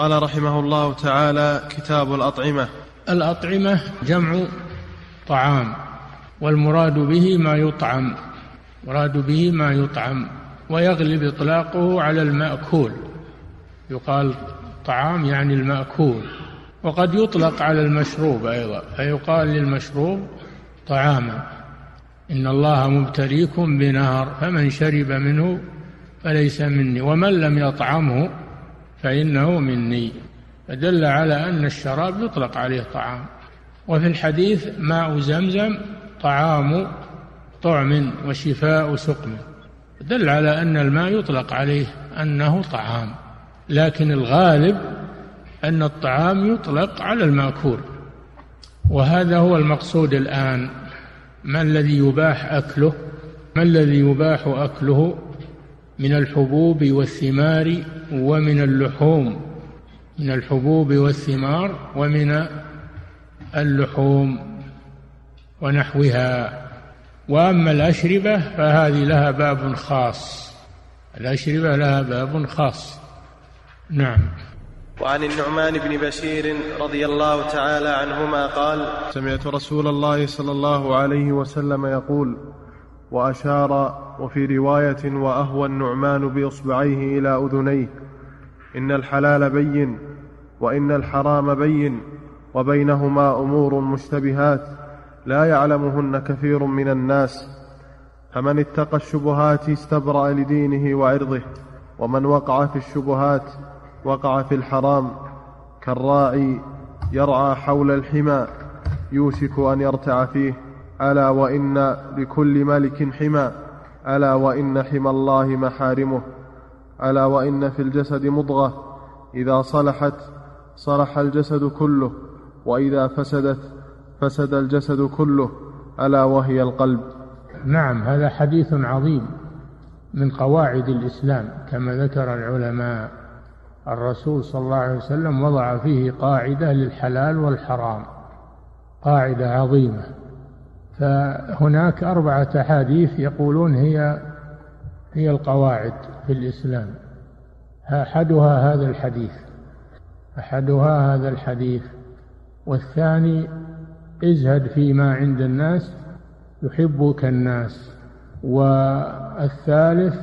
قال رحمه الله تعالى كتاب الأطعمة. الأطعمة جمع طعام والمراد به ما يطعم مراد به ما يطعم ويغلب إطلاقه على المأكول. يقال طعام يعني المأكول وقد يطلق على المشروب أيضا فيقال للمشروب طعاما إن الله مبتليكم بنار فمن شرب منه فليس مني ومن لم يطعمه فإنه مني. فدل على أن الشراب يطلق عليه طعام. وفي الحديث ماء زمزم طعام طعم وشفاء سقم. دل على أن الماء يطلق عليه أنه طعام. لكن الغالب أن الطعام يطلق على المأكول. وهذا هو المقصود الآن. ما الذي يباح أكله؟ ما الذي يباح أكله من الحبوب والثمار ومن اللحوم من الحبوب والثمار ومن اللحوم ونحوها. وأما الأشربة فهذه لها باب خاص. الأشربة لها باب خاص. نعم. وعن النعمان بن بشير رضي الله تعالى عنهما قال سمعت رسول الله صلى الله عليه وسلم يقول وأشار وفي رواية وأهوى النعمان بإصبعيه إلى أذنيه إن الحلال بين وإن الحرام بين وبينهما أمور مشتبهات لا يعلمهن كثير من الناس فمن اتقى الشبهات استبرأ لدينه وعرضه ومن وقع في الشبهات وقع في الحرام كالراعي يرعى حول الحمى يوشك أن يرتع فيه. ألا وإن لكل ملك حمى ألا وإن حمى الله محارمه ألا وإن في الجسد مضغة إذا صلحت صلح الجسد كله وإذا فسدت فسد الجسد كله ألا وهي القلب. نعم هذا حديث عظيم من قواعد الإسلام كما ذكر العلماء. الرسول صلى الله عليه وسلم وضع فيه قاعدة للحلال والحرام قاعدة عظيمة. فهناك أربعة أحاديث يقولون هي هي القواعد في الإسلام. أحدها هذا الحديث أحدها هذا الحديث والثاني ازهد فيما عند الناس يحبك الناس. والثالث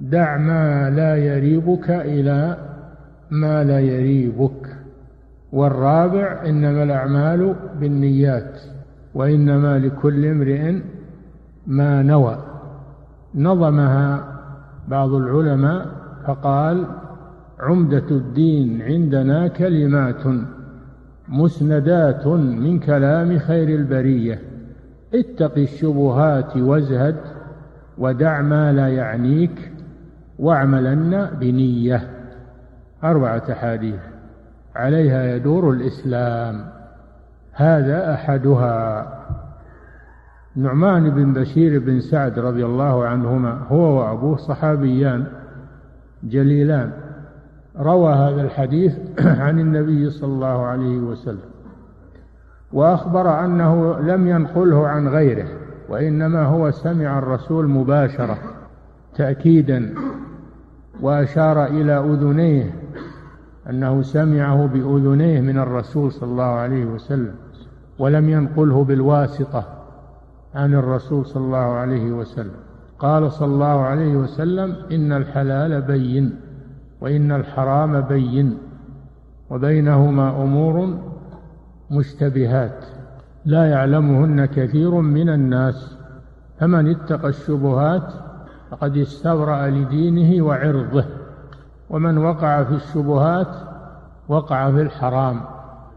دع ما لا يريبك إلى ما لا يريبك. والرابع إنما الأعمال بالنيات. وإنما لكل امرئ ما نوى. نظمها بعض العلماء فقال عمدة الدين عندنا كلمات مسندات من كلام خير البرية. اتق الشبهات وازهد ودع ما لا يعنيك واعملن بنية. أربعة أحاديث. عليها يدور الإسلام. هذا أحدها. نعمان بن بشير بن سعد رضي الله عنهما هو وأبوه صحابيان جليلان. روى هذا الحديث عن النبي صلى الله عليه وسلم وأخبر أنه لم ينقله عن غيره وإنما هو سمع الرسول مباشرة تاكيدا وأشار إلى أذنيه أنه سمعه بأذنيه من الرسول صلى الله عليه وسلم. ولم ينقله بالواسطة عن الرسول صلى الله عليه وسلم. قال صلى الله عليه وسلم إن الحلال بين وإن الحرام بين وبينهما أمور مشتبهات لا يعلمهن كثير من الناس فمن اتقى الشبهات فقد استبرأ لدينه وعرضه ومن وقع في الشبهات وقع في الحرام.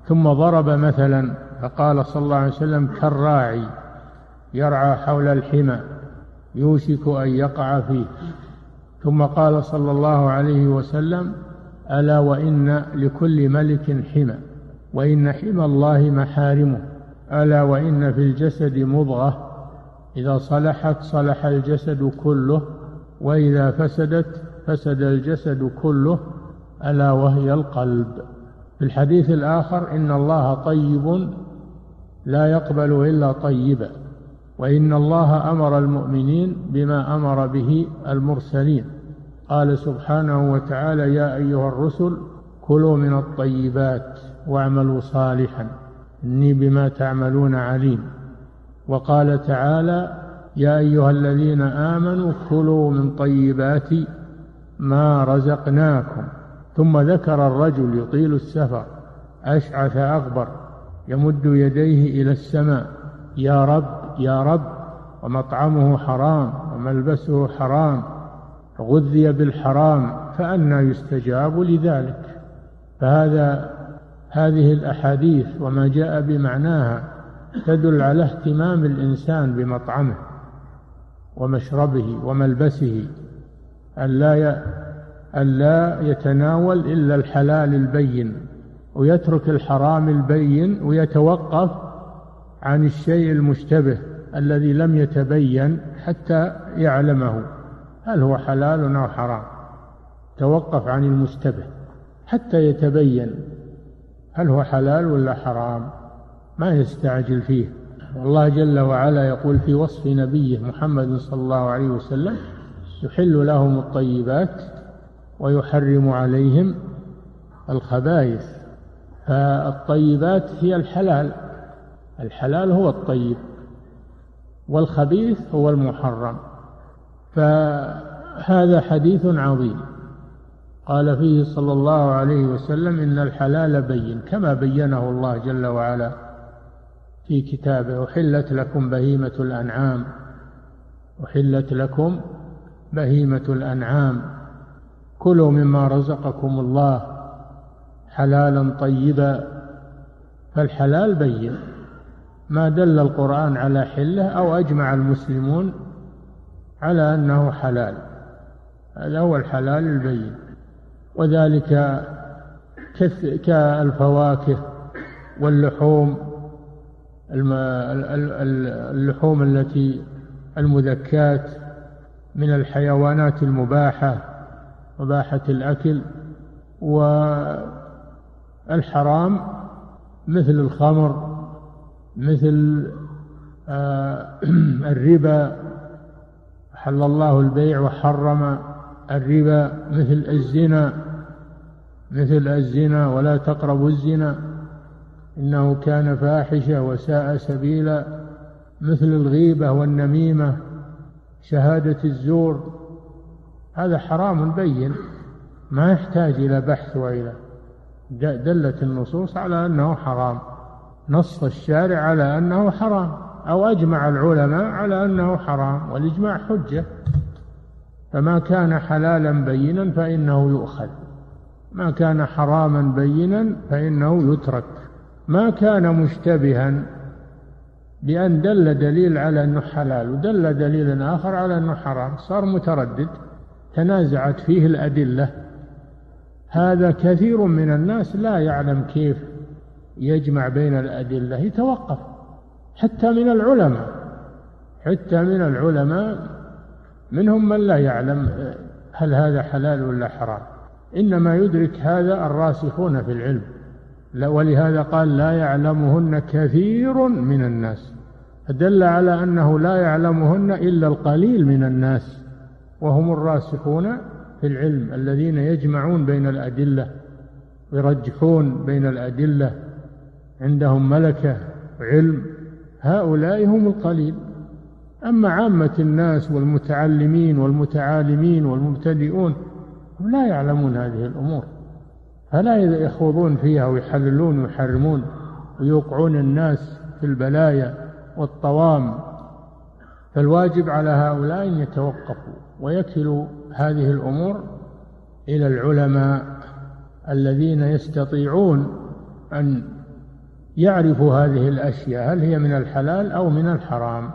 ثم ضرب مثلا فقال صلى الله عليه وسلم كالراعي يرعى حول الحمى يوشك أن يقع فيه. ثم قال صلى الله عليه وسلم ألا وإن لكل ملك حمى وإن حمى الله محارمه ألا وإن في الجسد مضغة إذا صلحت صلح الجسد كله وإذا فسدت فسد الجسد كله ألا وهي القلب. في الحديث الآخر إن الله طيب لا يقبل إلا طيبا وإن الله أمر المؤمنين بما أمر به المرسلين. قال سبحانه وتعالى يا أيها الرسل كلوا من الطيبات واعملوا صالحا. إني بما تعملون عليم. وقال تعالى يا أيها الذين آمنوا كلوا من طيبات ما رزقناكم. ثم ذكر الرجل يطيل السفر أشعث أغبر. يمد يديه إلى السماء. يا رب يا رب ومطعمه حرام وملبسه حرام غذي بالحرام فأنى يستجاب لذلك. فهذا هذه الأحاديث وما جاء بمعناها تدل على اهتمام الإنسان بمطعمه ومشربه وملبسه ألا ألا يتناول إلا الحلال البين. ويترك الحرام البين ويتوقف عن الشيء المشتبه الذي لم يتبين حتى يعلمه هل هو حلال أو حرام. توقف عن المشتبه حتى يتبين هل هو حلال ولا حرام ما يستعجل فيه. والله جل وعلا يقول في وصف نبيه محمد صلى الله عليه وسلم يحل لهم الطيبات ويحرم عليهم الخبائث. فالطيبات هي الحلال الحلال هو الطيب والخبيث هو المحرم. فهذا حديث عظيم. قال فيه صلى الله عليه وسلم إن الحلال بين كما بينه الله جل وعلا في كتابه أحلت لكم بهيمة الأنعام أحلت لكم بهيمة الأنعام كلوا مما رزقكم الله حلالا طيبا فالحلال بين. ما دل القرآن على حلة أو أجمع المسلمون على أنه حلال. هذا هو الحلال البين. وذلك كالفواكه واللحوم اللحوم التي المذكات من الحيوانات المباحة مباحة الأكل والحرام مثل الخمر مثل آه، الربا حل الله البيع وحرم الربا مثل الزنا مثل الزنا ولا تقربوا الزنا إنه كان فاحشة وساء سبيلا مثل الغيبة والنميمة شهادة الزور هذا حرام بين ما يحتاج إلى بحث وإلى دلت النصوص على أنه حرام. نص الشارع على أنه حرام. أو أجمع العلماء على أنه حرام. والإجماع حجة. فما كان حلالا بينا فإنه يؤخذ. ما كان حراما بينا فإنه يترك. ما كان مشتبها بأن دل دليل على أنه حلال ودل دليل آخر على أنه حرام صار متردد. تنازعت فيه الأدلة. هذا كثير من الناس لا يعلم كيف يجمع بين الأدلة يتوقف. حتى من العلماء حتى من العلماء منهم من لا يعلم هل هذا حلال ولا حرام. إنما يدرك هذا الراسخون في العلم. ولهذا قال لا يعلمهن كثير من الناس فدل على أنه لا يعلمهن إلا القليل من الناس وهم الراسخون في العلم الذين يجمعون بين الأدلة يرجحون بين الأدلة عندهم ملكة علم هؤلاء هم القليل. أما عامة الناس والمتعلمين والمتعالمين والمبتدئون هم لا يعلمون هذه الأمور. فلا يخوضون فيها ويحللون ويحرمون ويوقعون الناس في البلايا والطوام. فالواجب على هؤلاء أن يتوقفوا ويكلوا هذه الأمور إلى العلماء الذين يستطيعون أن يعرفوا هذه الأشياء هل هي من الحلال أو من الحرام؟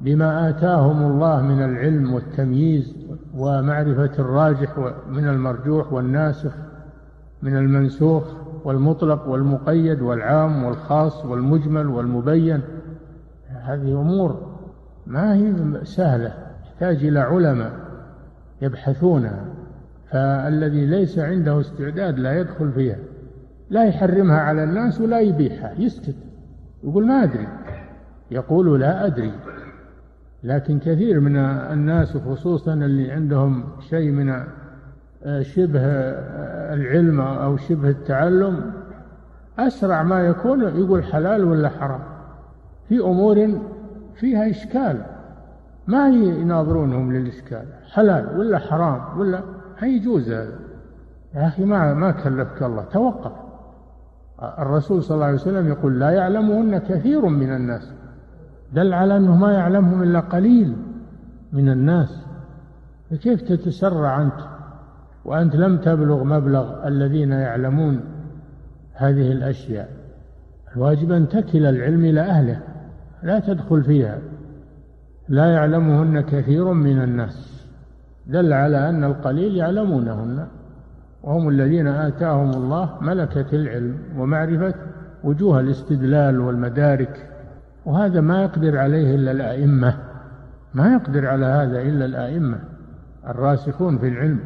بما آتاهم الله من العلم والتمييز ومعرفة الراجح من المرجوح والناسخ من المنسوخ والمطلق والمقيد والعام والخاص والمجمل والمبين هذه أمور ما هي سهلة تحتاج إلى علماء يبحثونها فالذي ليس عنده استعداد لا يدخل فيها لا يحرمها على الناس ولا يبيحها يسكت يقول ما أدري يقول لا أدري. لكن كثير من الناس خصوصا اللي عندهم شيء من آه، شبه العلم أو شبه التعلم أسرع ما يكون يقول حلال ولا حرام. في أمور فيها إشكال. ما يناظرونهم للإشكال. حلال ولا حرام ولا يجوز هذا. يا أخي ما ما كلفك الله. توقف. الرسول صلى الله عليه وسلم يقول لا يعلمهن كثير من الناس. دل على أنه ما يعلمهم إلا قليل من الناس. فكيف تتسرع أنت؟ وأنت لم تبلغ مبلغ الذين يعلمون هذه الأشياء. الواجب أن تكل العلم إلى أهله. لا تدخل فيها. لا يعلمهن كثير من الناس. دل على أن القليل يعلمونهن. وهم الذين آتاهم الله ملكة العلم ومعرفة وجوه الاستدلال والمدارك. وهذا ما يقدر عليه إلا الأئمة. ما يقدر على هذا إلا الأئمة الراسخون في العلم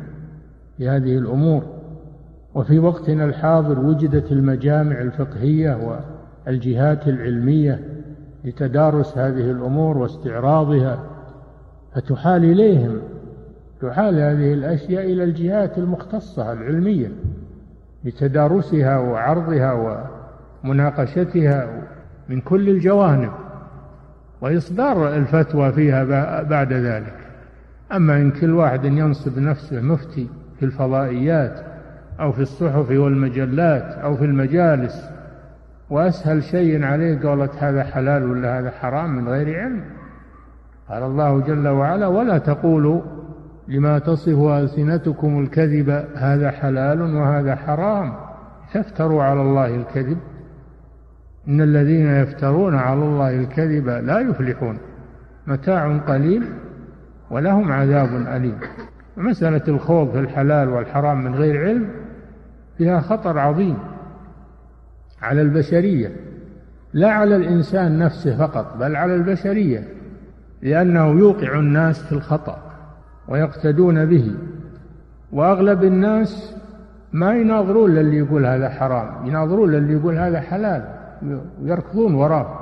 في هذه الأمور. وفي وقتنا الحاضر وجدت المجامع الفقهية والجهات العلمية لتدارس هذه الأمور واستعراضها فتحال إليهم تحال هذه الأشياء إلى الجهات المختصة العلمية لتدارسها وعرضها ومناقشتها من كل الجوانب وإصدار الفتوى فيها بعد ذلك. أما إن كل واحد ينصب نفسه مفتي في الفضائيات أو في الصحف والمجلات أو في المجالس وأسهل شيء عليه قولة هذا حلال ولا هذا حرام من غير علم. قال الله جل وعلا ولا تقولوا لما تصف ألسنتكم الكذب هذا حلال وهذا حرام. تفتروا على الله الكذب. إن الذين يفترون على الله الكذب لا يفلحون. متاع قليل ولهم عذاب أليم. مسألة الخوض في الحلال والحرام من غير علم فيها خطر عظيم. على البشرية لا على الإنسان نفسه فقط بل على البشرية لأنه يوقع الناس في الخطأ ويقتدون به. وأغلب الناس ما يناظرون للي يقول هذا حرام يناظرون للي يقول هذا حلال يركضون وراه.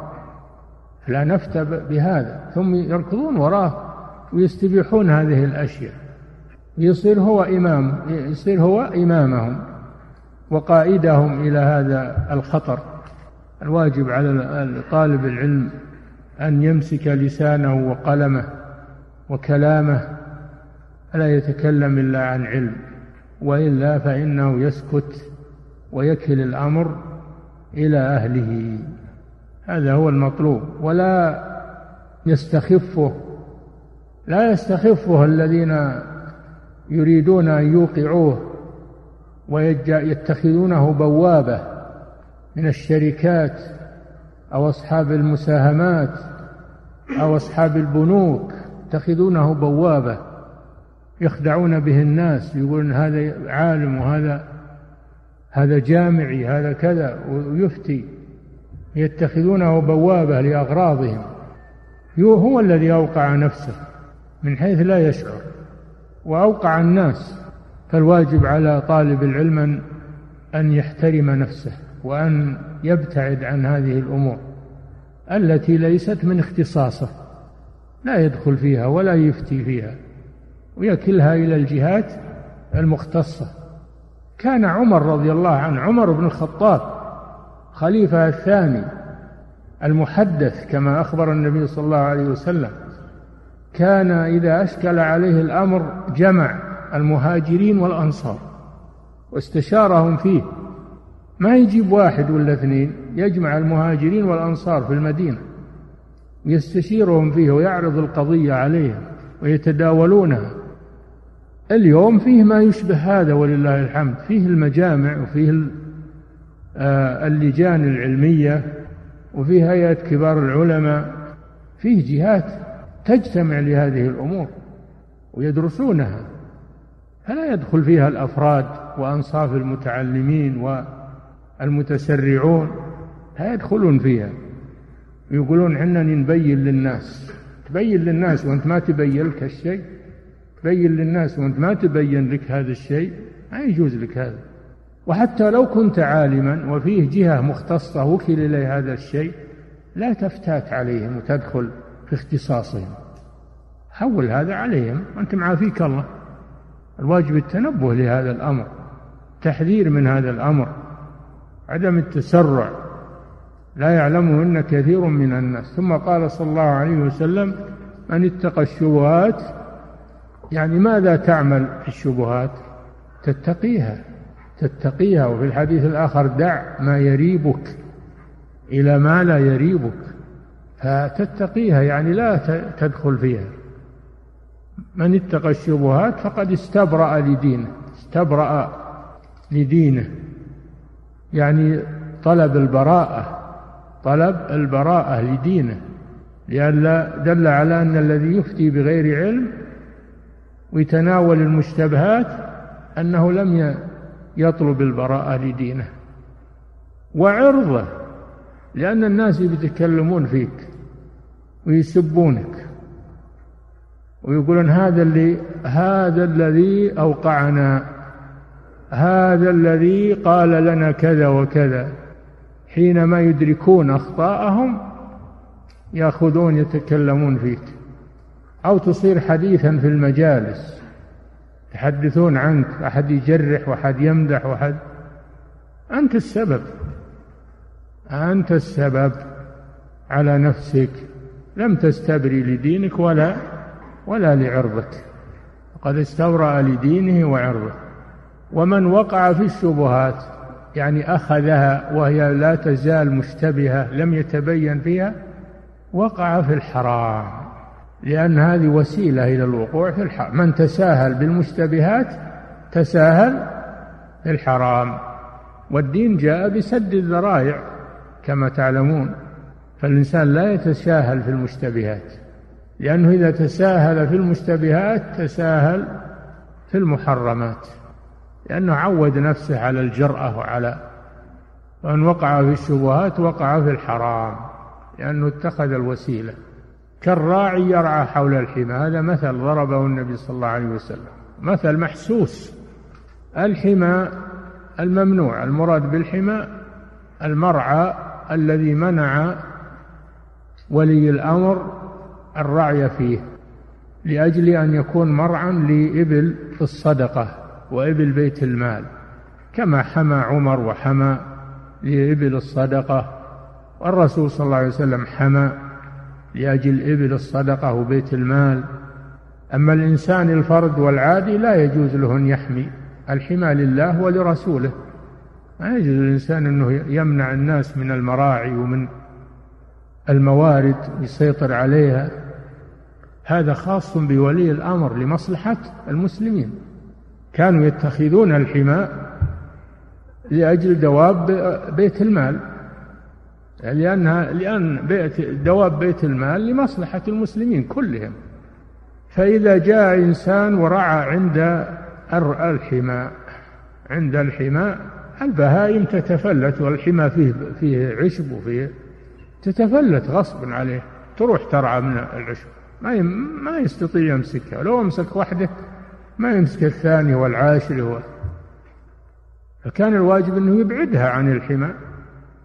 لا نفتى بهذا. ثم يركضون وراه ويستبيحون هذه الأشياء. يصير هو إمام يصير هو إمامهم. وقائدهم إلى هذا الخطر الواجب على طالب العلم أن يمسك لسانه وقلمه وكلامه فلا يتكلم إلا عن علم وإلا فإنه يسكت ويكل الأمر إلى أهله. هذا هو المطلوب. ولا يستخفه لا يستخفه الذين يريدون أن يوقعوه ويتخذونه بوابة من الشركات أو أصحاب المساهمات أو أصحاب البنوك. يتخذونه بوابة. يخدعون به الناس يقولون هذا عالم وهذا هذا جامعي هذا كذا ويفتي. يتخذونه بوابة لأغراضهم. هو الذي أوقع نفسه من حيث لا يشعر وأوقع الناس. فالواجب على طالب العلم أن يحترم نفسه وأن يبتعد عن هذه الأمور التي ليست من اختصاصه. لا يدخل فيها ولا يفتي فيها ويكلها إلى الجهات المختصة. كان عمر رضي الله عنه عمر بن الخطاب خليفة الثاني المحدث كما أخبر النبي صلى الله عليه وسلم كان إذا أشكل عليه الأمر جمع. المهاجرين والأنصار واستشارهم فيه. ما يجيب واحد ولا اثنين يجمع المهاجرين والأنصار في المدينة يستشيرهم فيه ويعرض القضية عليهم ويتداولونها. اليوم فيه ما يشبه هذا ولله الحمد فيه المجامع وفيه آه، اللجان العلمية وفيه هيئة كبار العلماء. فيه جهات تجتمع لهذه الأمور ويدرسونها. فلا يدخل فيها الأفراد وأنصاف المتعلمين والمتسرعون لا يدخلون فيها. يقولون حنا نبين للناس. تبين للناس وأنت ما تبين لك الشيء تبين للناس وأنت ما تبين لك هذا الشيء. ما يجوز لك هذا. وحتى لو كنت عالما وفيه جهة مختصة وكل إليه هذا الشيء لا تفتات عليهم وتدخل في اختصاصهم. حول هذا عليهم. وانت معافيك الله. الواجب التنبه لهذا الأمر تحذير من هذا الأمر عدم التسرع. لا يعلمهن كثير من الناس. ثم قال صلى الله عليه وسلم من اتقى الشبهات يعني ماذا تعمل في الشبهات؟ تتقيها تتقيها. وفي الحديث الآخر دع ما يريبك إلى ما لا يريبك. فتتقيها يعني لا تدخل فيها. من اتقى الشبهات فقد استبرأ لدينه استبرأ لدينه. يعني طلب البراءة طلب البراءة لدينه لأن دل على أن الذي يفتي بغير علم ويتناول المشتبهات أنه لم يطلب البراءة لدينه. وعرضه لأن الناس يتكلمون فيك ويسبونك. ويقولون هذا اللي هذا الذي أوقعنا. هذا الذي قال لنا كذا وكذا. حينما يدركون أخطاءهم يأخذون يتكلمون فيك. أو تصير حديثا في المجالس يحدثون عنك أحد يجرح وأحد يمدح وأحد أنت السبب. أنت السبب على نفسك. لم تستبري لدينك ولا ولا لعرضك. قد استورأ لدينه وعرضه. ومن وقع في الشبهات يعني أخذها وهي لا تزال مشتبهة لم يتبين فيها وقع في الحرام. لأن هذه وسيلة إلى الوقوع في الحرام. من تساهل بالمشتبهات تساهل في الحرام. والدين جاء بسد الذرائع كما تعلمون. فالإنسان لا يتساهل في المشتبهات. لأنه إذا تساهل في المشتبهات تساهل في المحرمات. لأنه عود نفسه على الجرأة وعلى وأن وقع في الشبهات وقع في الحرام لأنه اتخذ الوسيلة. كالراعي يرعى حول الحمى هذا مثل ضربه النبي صلى الله عليه وسلم. مثل محسوس. الحمى الممنوع المراد بالحمى المرعى الذي منع ولي الأمر الرعي فيه لأجل أن يكون مرعا لإبل الصدقة وإبل بيت المال كما حمى عمر وحمى لإبل الصدقة والرسول صلى الله عليه وسلم حمى لأجل إبل الصدقة وبيت المال. أما الإنسان الفرد والعادي لا يجوز له أن يحمي الحمى لله ولرسوله. ما يجوز للإنسان أنه يمنع الناس من المراعي ومن الموارد يسيطر عليها. هذا خاص بولي الأمر لمصلحة المسلمين. كانوا يتخذون الحمى لأجل دواب بيت المال لأنها لأن بيت دواب بيت المال لمصلحة المسلمين كلهم. فإذا جاء إنسان ورعى عند الحمى عند الحمى البهائم تتفلت والحمى فيه فيه عشب وفيه تتفلت غصبا عليه تروح ترعى من العشب. ما ما يستطيع يمسكها. لو أمسك وحده ما يمسك الثاني والعاشر هو. فكان الواجب أنه يبعدها عن الحمى.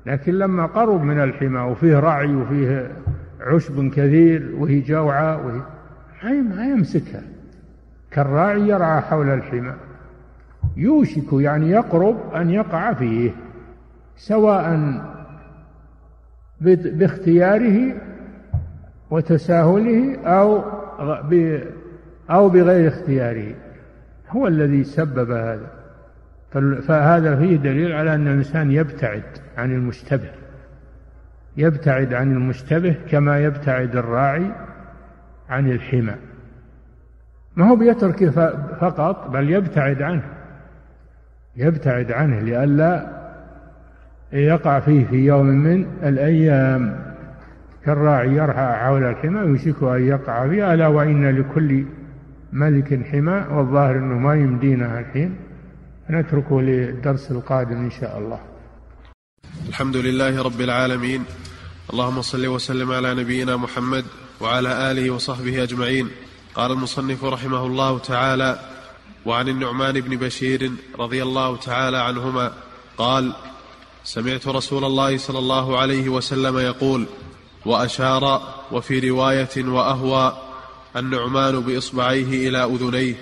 لكن لما قرب من الحمى وفيه رعي وفيه عشب كثير وهي جوعة وهي ما يمسكها. كالراعي يرعى حول الحمى. يوشك يعني يقرب أن يقع فيه سواء باختياره وتساهله أو أو بغير اختياره. هو الذي سبب هذا. فهذا فيه دليل على أن الإنسان يبتعد عن المشتبه. يبتعد عن المشتبه كما يبتعد الراعي عن الحمى. ما هو بيترك فقط بل يبتعد عنه. يبتعد عنه لئلا يقع فيه في يوم من الأيام. كالراعي يرعى حول الحمى يوشك أن يقع فيه ألا وإن لكل ملك حمى والظاهر أنه ما يمدينا الحين. نتركه للدرس القادم إن شاء الله. الحمد لله رب العالمين. اللهم صل وسلم على نبينا محمد وعلى آله وصحبه أجمعين. قال المصنف رحمه الله تعالى وعن النعمان بن بشير رضي الله تعالى عنهما قال سمعت رسول الله صلى الله عليه وسلم يقول وأشار وفي رواية وأهوى النعمان بإصبعيه إلى أذنيه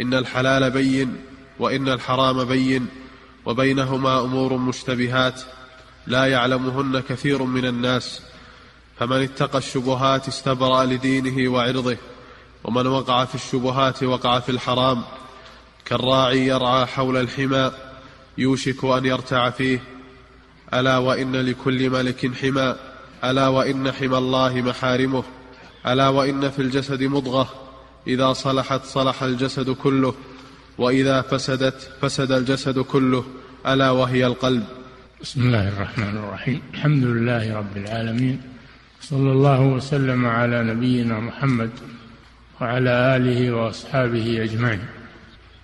إن الحلال بين وإن الحرام بين وبينهما أمور مشتبهات لا يعلمهن كثير من الناس فمن اتقى الشبهات استبرأ لدينه وعرضه ومن وقع في الشبهات وقع في الحرام كالراعي يرعى حول الحمى يوشك أن يرتع فيه ألا وإن لكل ملك حمى. ألا وإن حمى الله محارمه ألا وإن في الجسد مضغة إذا صلحت صلح الجسد كله وإذا فسدت فسد الجسد كله ألا وهي القلب. بسم الله الرحمن الرحيم. الحمد لله رب العالمين صلى الله وسلم على نبينا محمد وعلى آله وأصحابه أجمعين.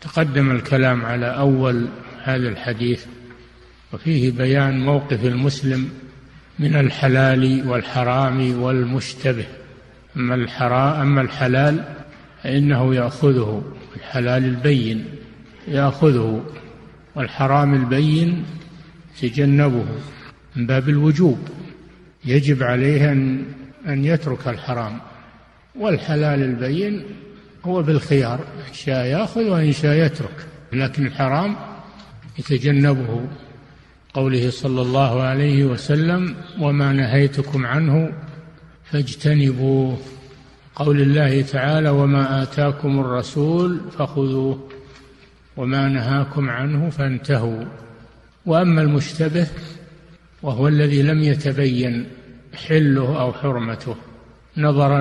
تقدم الكلام على أول هذا الحديث وفيه بيان موقف المسلم من الحلال والحرام والمشتبه. أما الحرام أما الحلال فإنه يأخذه الحلال البين يأخذه والحرام البين يتجنبه من باب الوجوب. يجب عليه أن أن يترك الحرام. والحلال البين هو بالخيار إن شاء يأخذ وإن شاء يترك. لكن الحرام يتجنبه. قوله صلى الله عليه وسلم وما نهيتكم عنه فاجتنبوه. قول الله تعالى وما آتاكم الرسول فخذوه وما نهاكم عنه فانتهوا. وأما المشتبه وهو الذي لم يتبين حله أو حرمته نظرا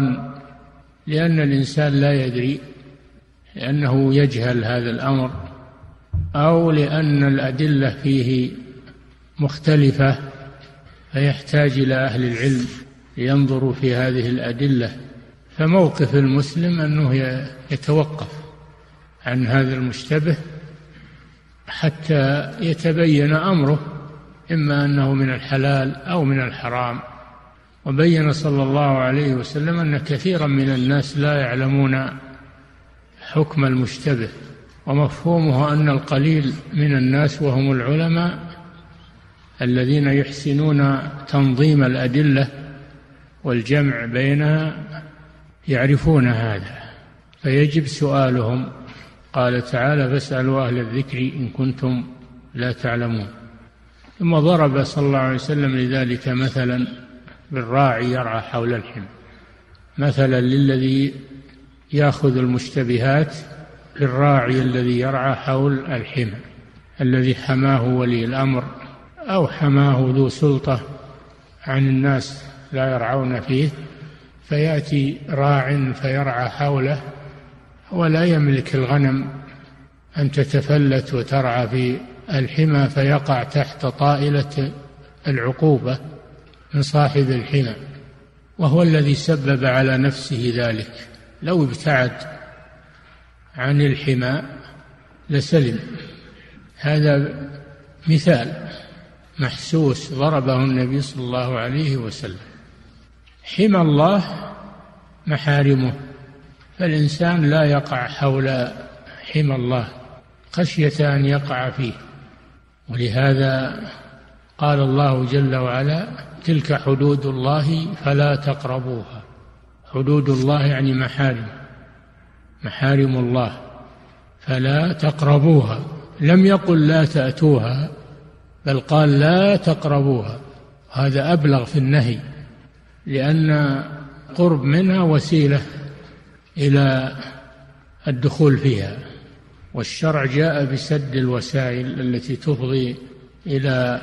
لأن الإنسان لا يدري لأنه يجهل هذا الأمر أو لأن الأدلة فيه مختلفة فيحتاج إلى أهل العلم لينظروا في هذه الأدلة. فموقف المسلم أنه يتوقف عن هذا المشتبه حتى يتبين أمره إما أنه من الحلال أو من الحرام. وبين صلى الله عليه وسلم أن كثيرا من الناس لا يعلمون حكم المشتبه ومفهومه أن القليل من الناس وهم العلماء الذين يحسنون تنظيم الأدلة والجمع بينها يعرفون هذا. فيجب سؤالهم. قال تعالى فاسألوا أهل الذكر إن كنتم لا تعلمون. ثم ضرب صلى الله عليه وسلم لذلك مثلا بالراعي يرعى حول الحمى مثلا للذي يأخذ المشتبهات للراعي الذي يرعى حول الحمى الذي حماه ولي الأمر. أو حماه ذو سلطة عن الناس لا يرعون فيه فيأتي راع فيرعى حوله ولا يملك الغنم أن تتفلت وترعى في الحمى فيقع تحت طائلة العقوبة من صاحب الحمى. وهو الذي سبب على نفسه ذلك. لو ابتعد عن الحمى لسلم. هذا مثال. محسوس ضربه النبي صلى الله عليه وسلم. حمى الله محارمه فالإنسان لا يقع حول حمى الله خشية أن يقع فيه. ولهذا قال الله جل وعلا تلك حدود الله فلا تقربوها. حدود الله يعني محارم محارم الله فلا تقربوها. لم يقل لا تأتوها. بل قال لا تقربوها. هذا أبلغ في النهي لأن قرب منها وسيلة إلى الدخول فيها. والشرع جاء بسد الوسائل التي تفضي إلى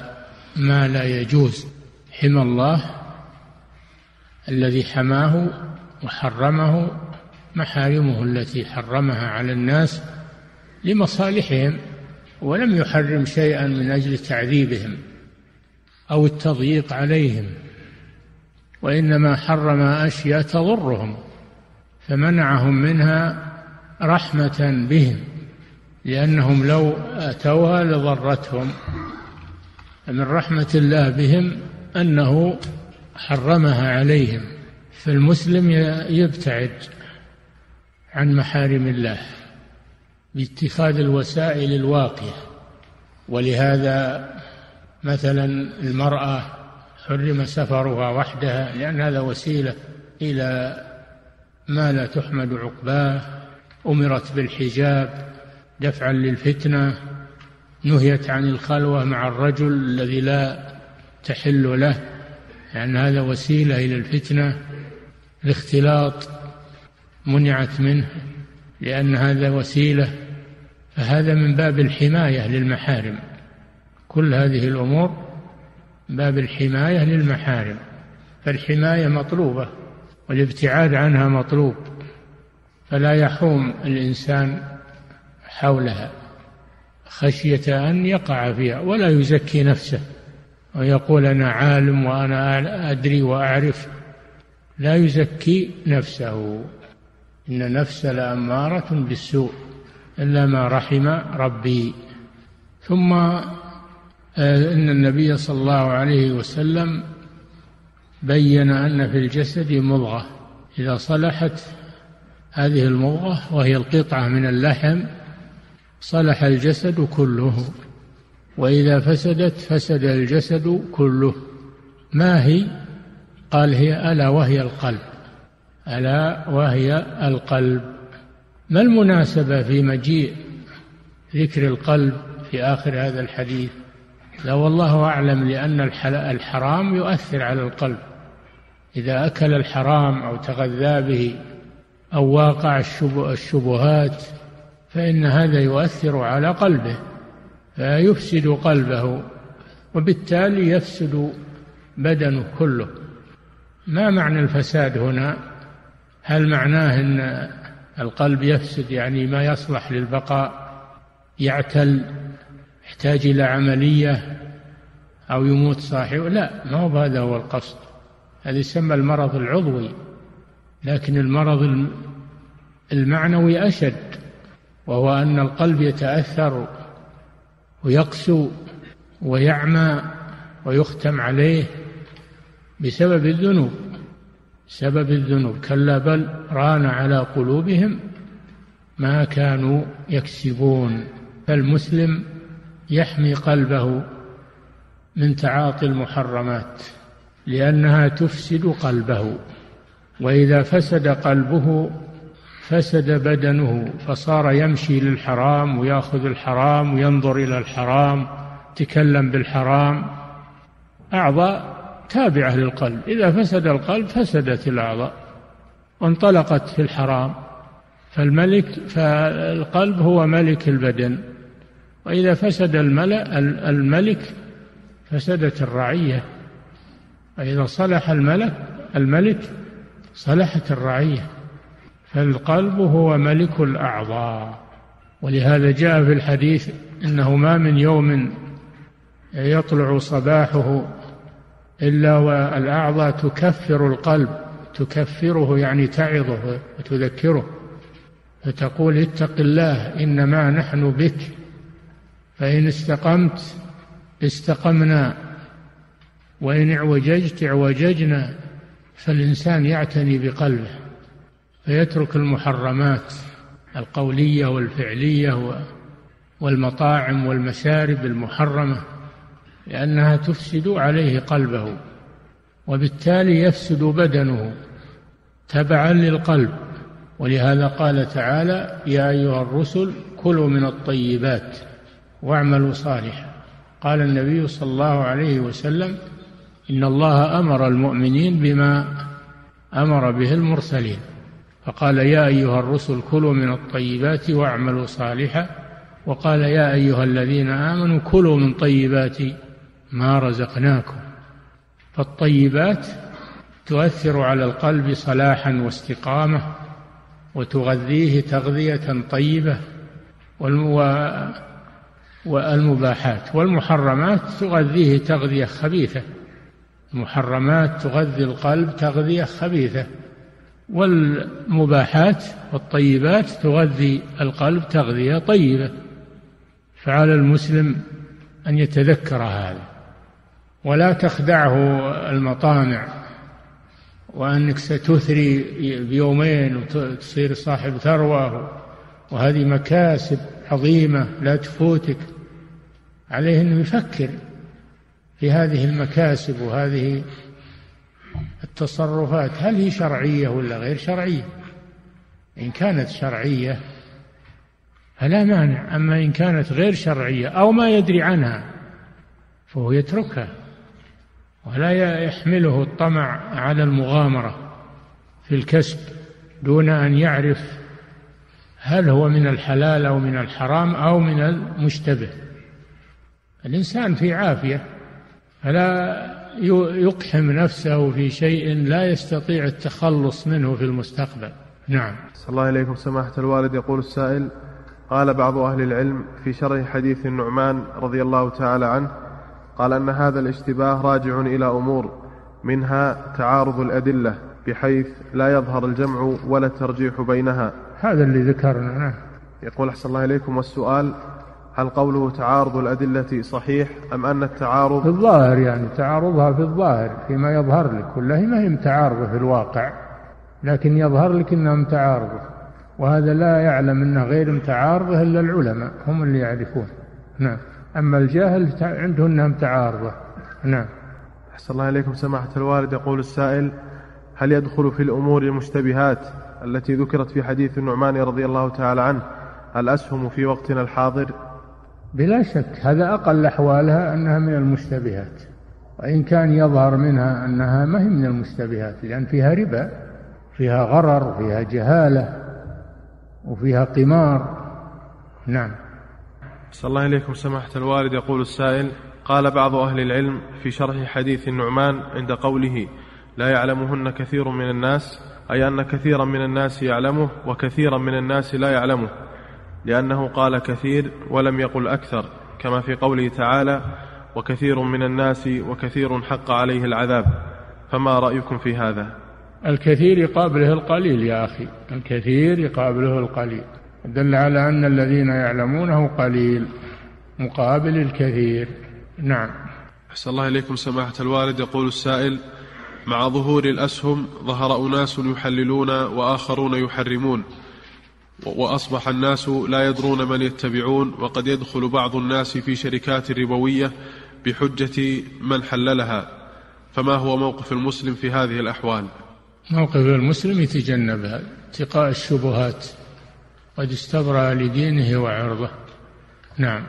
ما لا يجوز. حمى الله الذي حماه وحرمه محارمه التي حرمها على الناس لمصالحهم. ولم يحرم شيئا من أجل تعذيبهم أو التضييق عليهم وإنما حرم أشياء تضرهم فمنعهم منها رحمة بهم لأنهم لو أتوها لضرتهم. من رحمة الله بهم أنه حرمها عليهم فالمسلم يبتعد عن محارم الله. باتخاذ الوسائل الواقية. ولهذا مثلا المرأة حرم سفرها وحدها لأن هذا وسيلة إلى ما لا تحمد عقباه أمرت بالحجاب دفعا للفتنة نهيت عن الخلوة مع الرجل الذي لا تحل له لأن هذا وسيلة إلى الفتنة. الاختلاط منعت منه لأن هذا وسيلة فهذا من باب الحماية للمحارم. كل هذه الأمور باب الحماية للمحارم. فالحماية مطلوبة والابتعاد عنها مطلوب فلا يحوم الإنسان حولها. خشية أن يقع فيها ولا يزكي نفسه ويقول أنا عالم وأنا أدري وأعرف. لا يزكي نفسه. إن النفس لأمارة بالسوء. إلا ما رحم ربي. ثم آه، إن النبي صلى الله عليه وسلم بين أن في الجسد مضغة. إذا صلحت هذه المضغة وهي القطعة من اللحم صلح الجسد كله. وإذا فسدت فسد الجسد كله. ما هي؟ قال هي ألا وهي القلب. ألا وهي القلب. ما المناسبة في مجيء ذكر القلب في آخر هذا الحديث؟ لا والله أعلم لأن الحرام يؤثر على القلب. إذا أكل الحرام أو تغذى به أو واقع الشبهات فإن هذا يؤثر على قلبه فيفسد قلبه وبالتالي يفسد بدنه كله. ما معنى الفساد هنا؟ هل معناه إن القلب يفسد يعني ما يصلح للبقاء. يعتل يحتاج إلى عملية أو يموت صاحبه لا ما هو هذا هو القصد. هذا يسمى المرض العضوي. لكن المرض المعنوي أشد وهو أن القلب يتأثر ويقسو ويعمى ويختم عليه بسبب الذنوب. سبب الذنوب. كلا بل ران على قلوبهم ما كانوا يكسبون. فالمسلم يحمي قلبه من تعاطي المحرمات لأنها تفسد قلبه. وإذا فسد قلبه فسد بدنه فصار يمشي للحرام ويأخذ الحرام وينظر إلى الحرام تكلم بالحرام أعضاء تابعه للقلب إذا فسد القلب فسدت الأعضاء وانطلقت في الحرام. فالملك فالقلب هو ملك البدن. وإذا فسد الملأ الملك فسدت الرعية. وإذا صلح الملك الملك صلحت الرعية. فالقلب هو ملك الأعضاء. ولهذا جاء في الحديث إنه ما من يوم يطلع صباحه إلا والأعضاء تكفر القلب تكفره يعني تعظه وتذكره فتقول اتق الله إنما نحن بك فإن استقمت استقمنا وإن اعوججت اعوججنا فالإنسان يعتني بقلبه فيترك المحرمات القولية والفعلية والمطاعم والمشارب المحرمة. لأنها تفسد عليه قلبه وبالتالي يفسد بدنه تبعا للقلب. ولهذا قال تعالى يا أيها الرسل كلوا من الطيبات واعملوا صالحا. قال النبي صلى الله عليه وسلم إن الله أمر المؤمنين بما أمر به المرسلين. فقال يا أيها الرسل كلوا من الطيبات واعملوا صالحا. وقال يا أيها الذين آمنوا كلوا من طيبات ما رزقناكم. فالطيبات تؤثر على القلب صلاحا واستقامة وتغذيه تغذية طيبة والمباحات. والمحرمات تغذيه تغذية خبيثة. المحرمات تغذي القلب تغذية خبيثة. والمباحات والطيبات تغذي القلب تغذية طيبة. فعلى المسلم أن يتذكر هذا. ولا تخدعه المطامع وأنك ستثري بيومين وتصير صاحب ثروة وهذه مكاسب عظيمة لا تفوتك. عليه أنه يفكر في هذه المكاسب وهذه التصرفات. هل هي شرعية ولا غير شرعية؟ إن كانت شرعية فلا مانع أما إن كانت غير شرعية أو ما يدري عنها فهو يتركها. ولا يحمله الطمع على المغامرة في الكسب دون أن يعرف هل هو من الحلال أو من الحرام أو من المشتبه. الإنسان في عافية فلا يقحم نفسه في شيء لا يستطيع التخلص منه في المستقبل. نعم. صلى الله إليكم سماحة الوالد. يقول السائل قال بعض أهل العلم في شرح حديث النعمان رضي الله تعالى عنه قال أن هذا الاشتباه راجع إلى أمور منها تعارض الأدلة بحيث لا يظهر الجمع ولا الترجيح بينها. هذا اللي ذكرنا. نعم. يقول أحسن الله إليكم والسؤال هل قوله تعارض الأدلة صحيح أم أن التعارض في الظاهر يعني تعارضها في الظاهر فيما يظهر لك. هي ما هي متعارضة في الواقع لكن يظهر لك أنها متعارضة وهذا لا يعلم أنها غير متعارضة إلا العلماء هم اللي يعرفون. نعم. أما الجاهل عنده أنها متعارضة نعم. أحسن الله إليكم سماحة الوالد. يقول السائل هل يدخل في الأمور المشتبهات التي ذكرت في حديث النعمان رضي الله تعالى عنه الأسهم في وقتنا الحاضر؟ بلا شك هذا أقل أحوالها أنها من المشتبهات. وإن كان يظهر منها أنها ما هي من المشتبهات لأن فيها ربا فيها غرر فيها جهالة وفيها قمار. نعم. صلى الله إليكم سماحة الوالد يقول السائل قال بعض أهل العلم في شرح حديث النعمان عند قوله لا يعلمهن كثير من الناس أي أن كثيرا من الناس يعلمه وكثيرا من الناس لا يعلمه لأنه قال كثير ولم يقل أكثر كما في قوله تعالى وكثير من الناس وكثير حق عليه العذاب فما رأيكم في هذا؟ الكثير يقابله القليل يا أخي الكثير يقابله القليل. دل على أن الذين يعلمونه قليل مقابل الكثير. نعم. أحسن الله إليكم سماحة الوالد. يقول السائل مع ظهور الأسهم ظهر أناس يحللون وآخرون يحرمون وأصبح الناس لا يدرون من يتبعون وقد يدخل بعض الناس في شركات ربوية بحجة من حللها. فما هو موقف المسلم في هذه الأحوال؟ موقف المسلم يتجنبها اتقاء الشبهات. قد استبرأ لدينه وعرضه. نعم.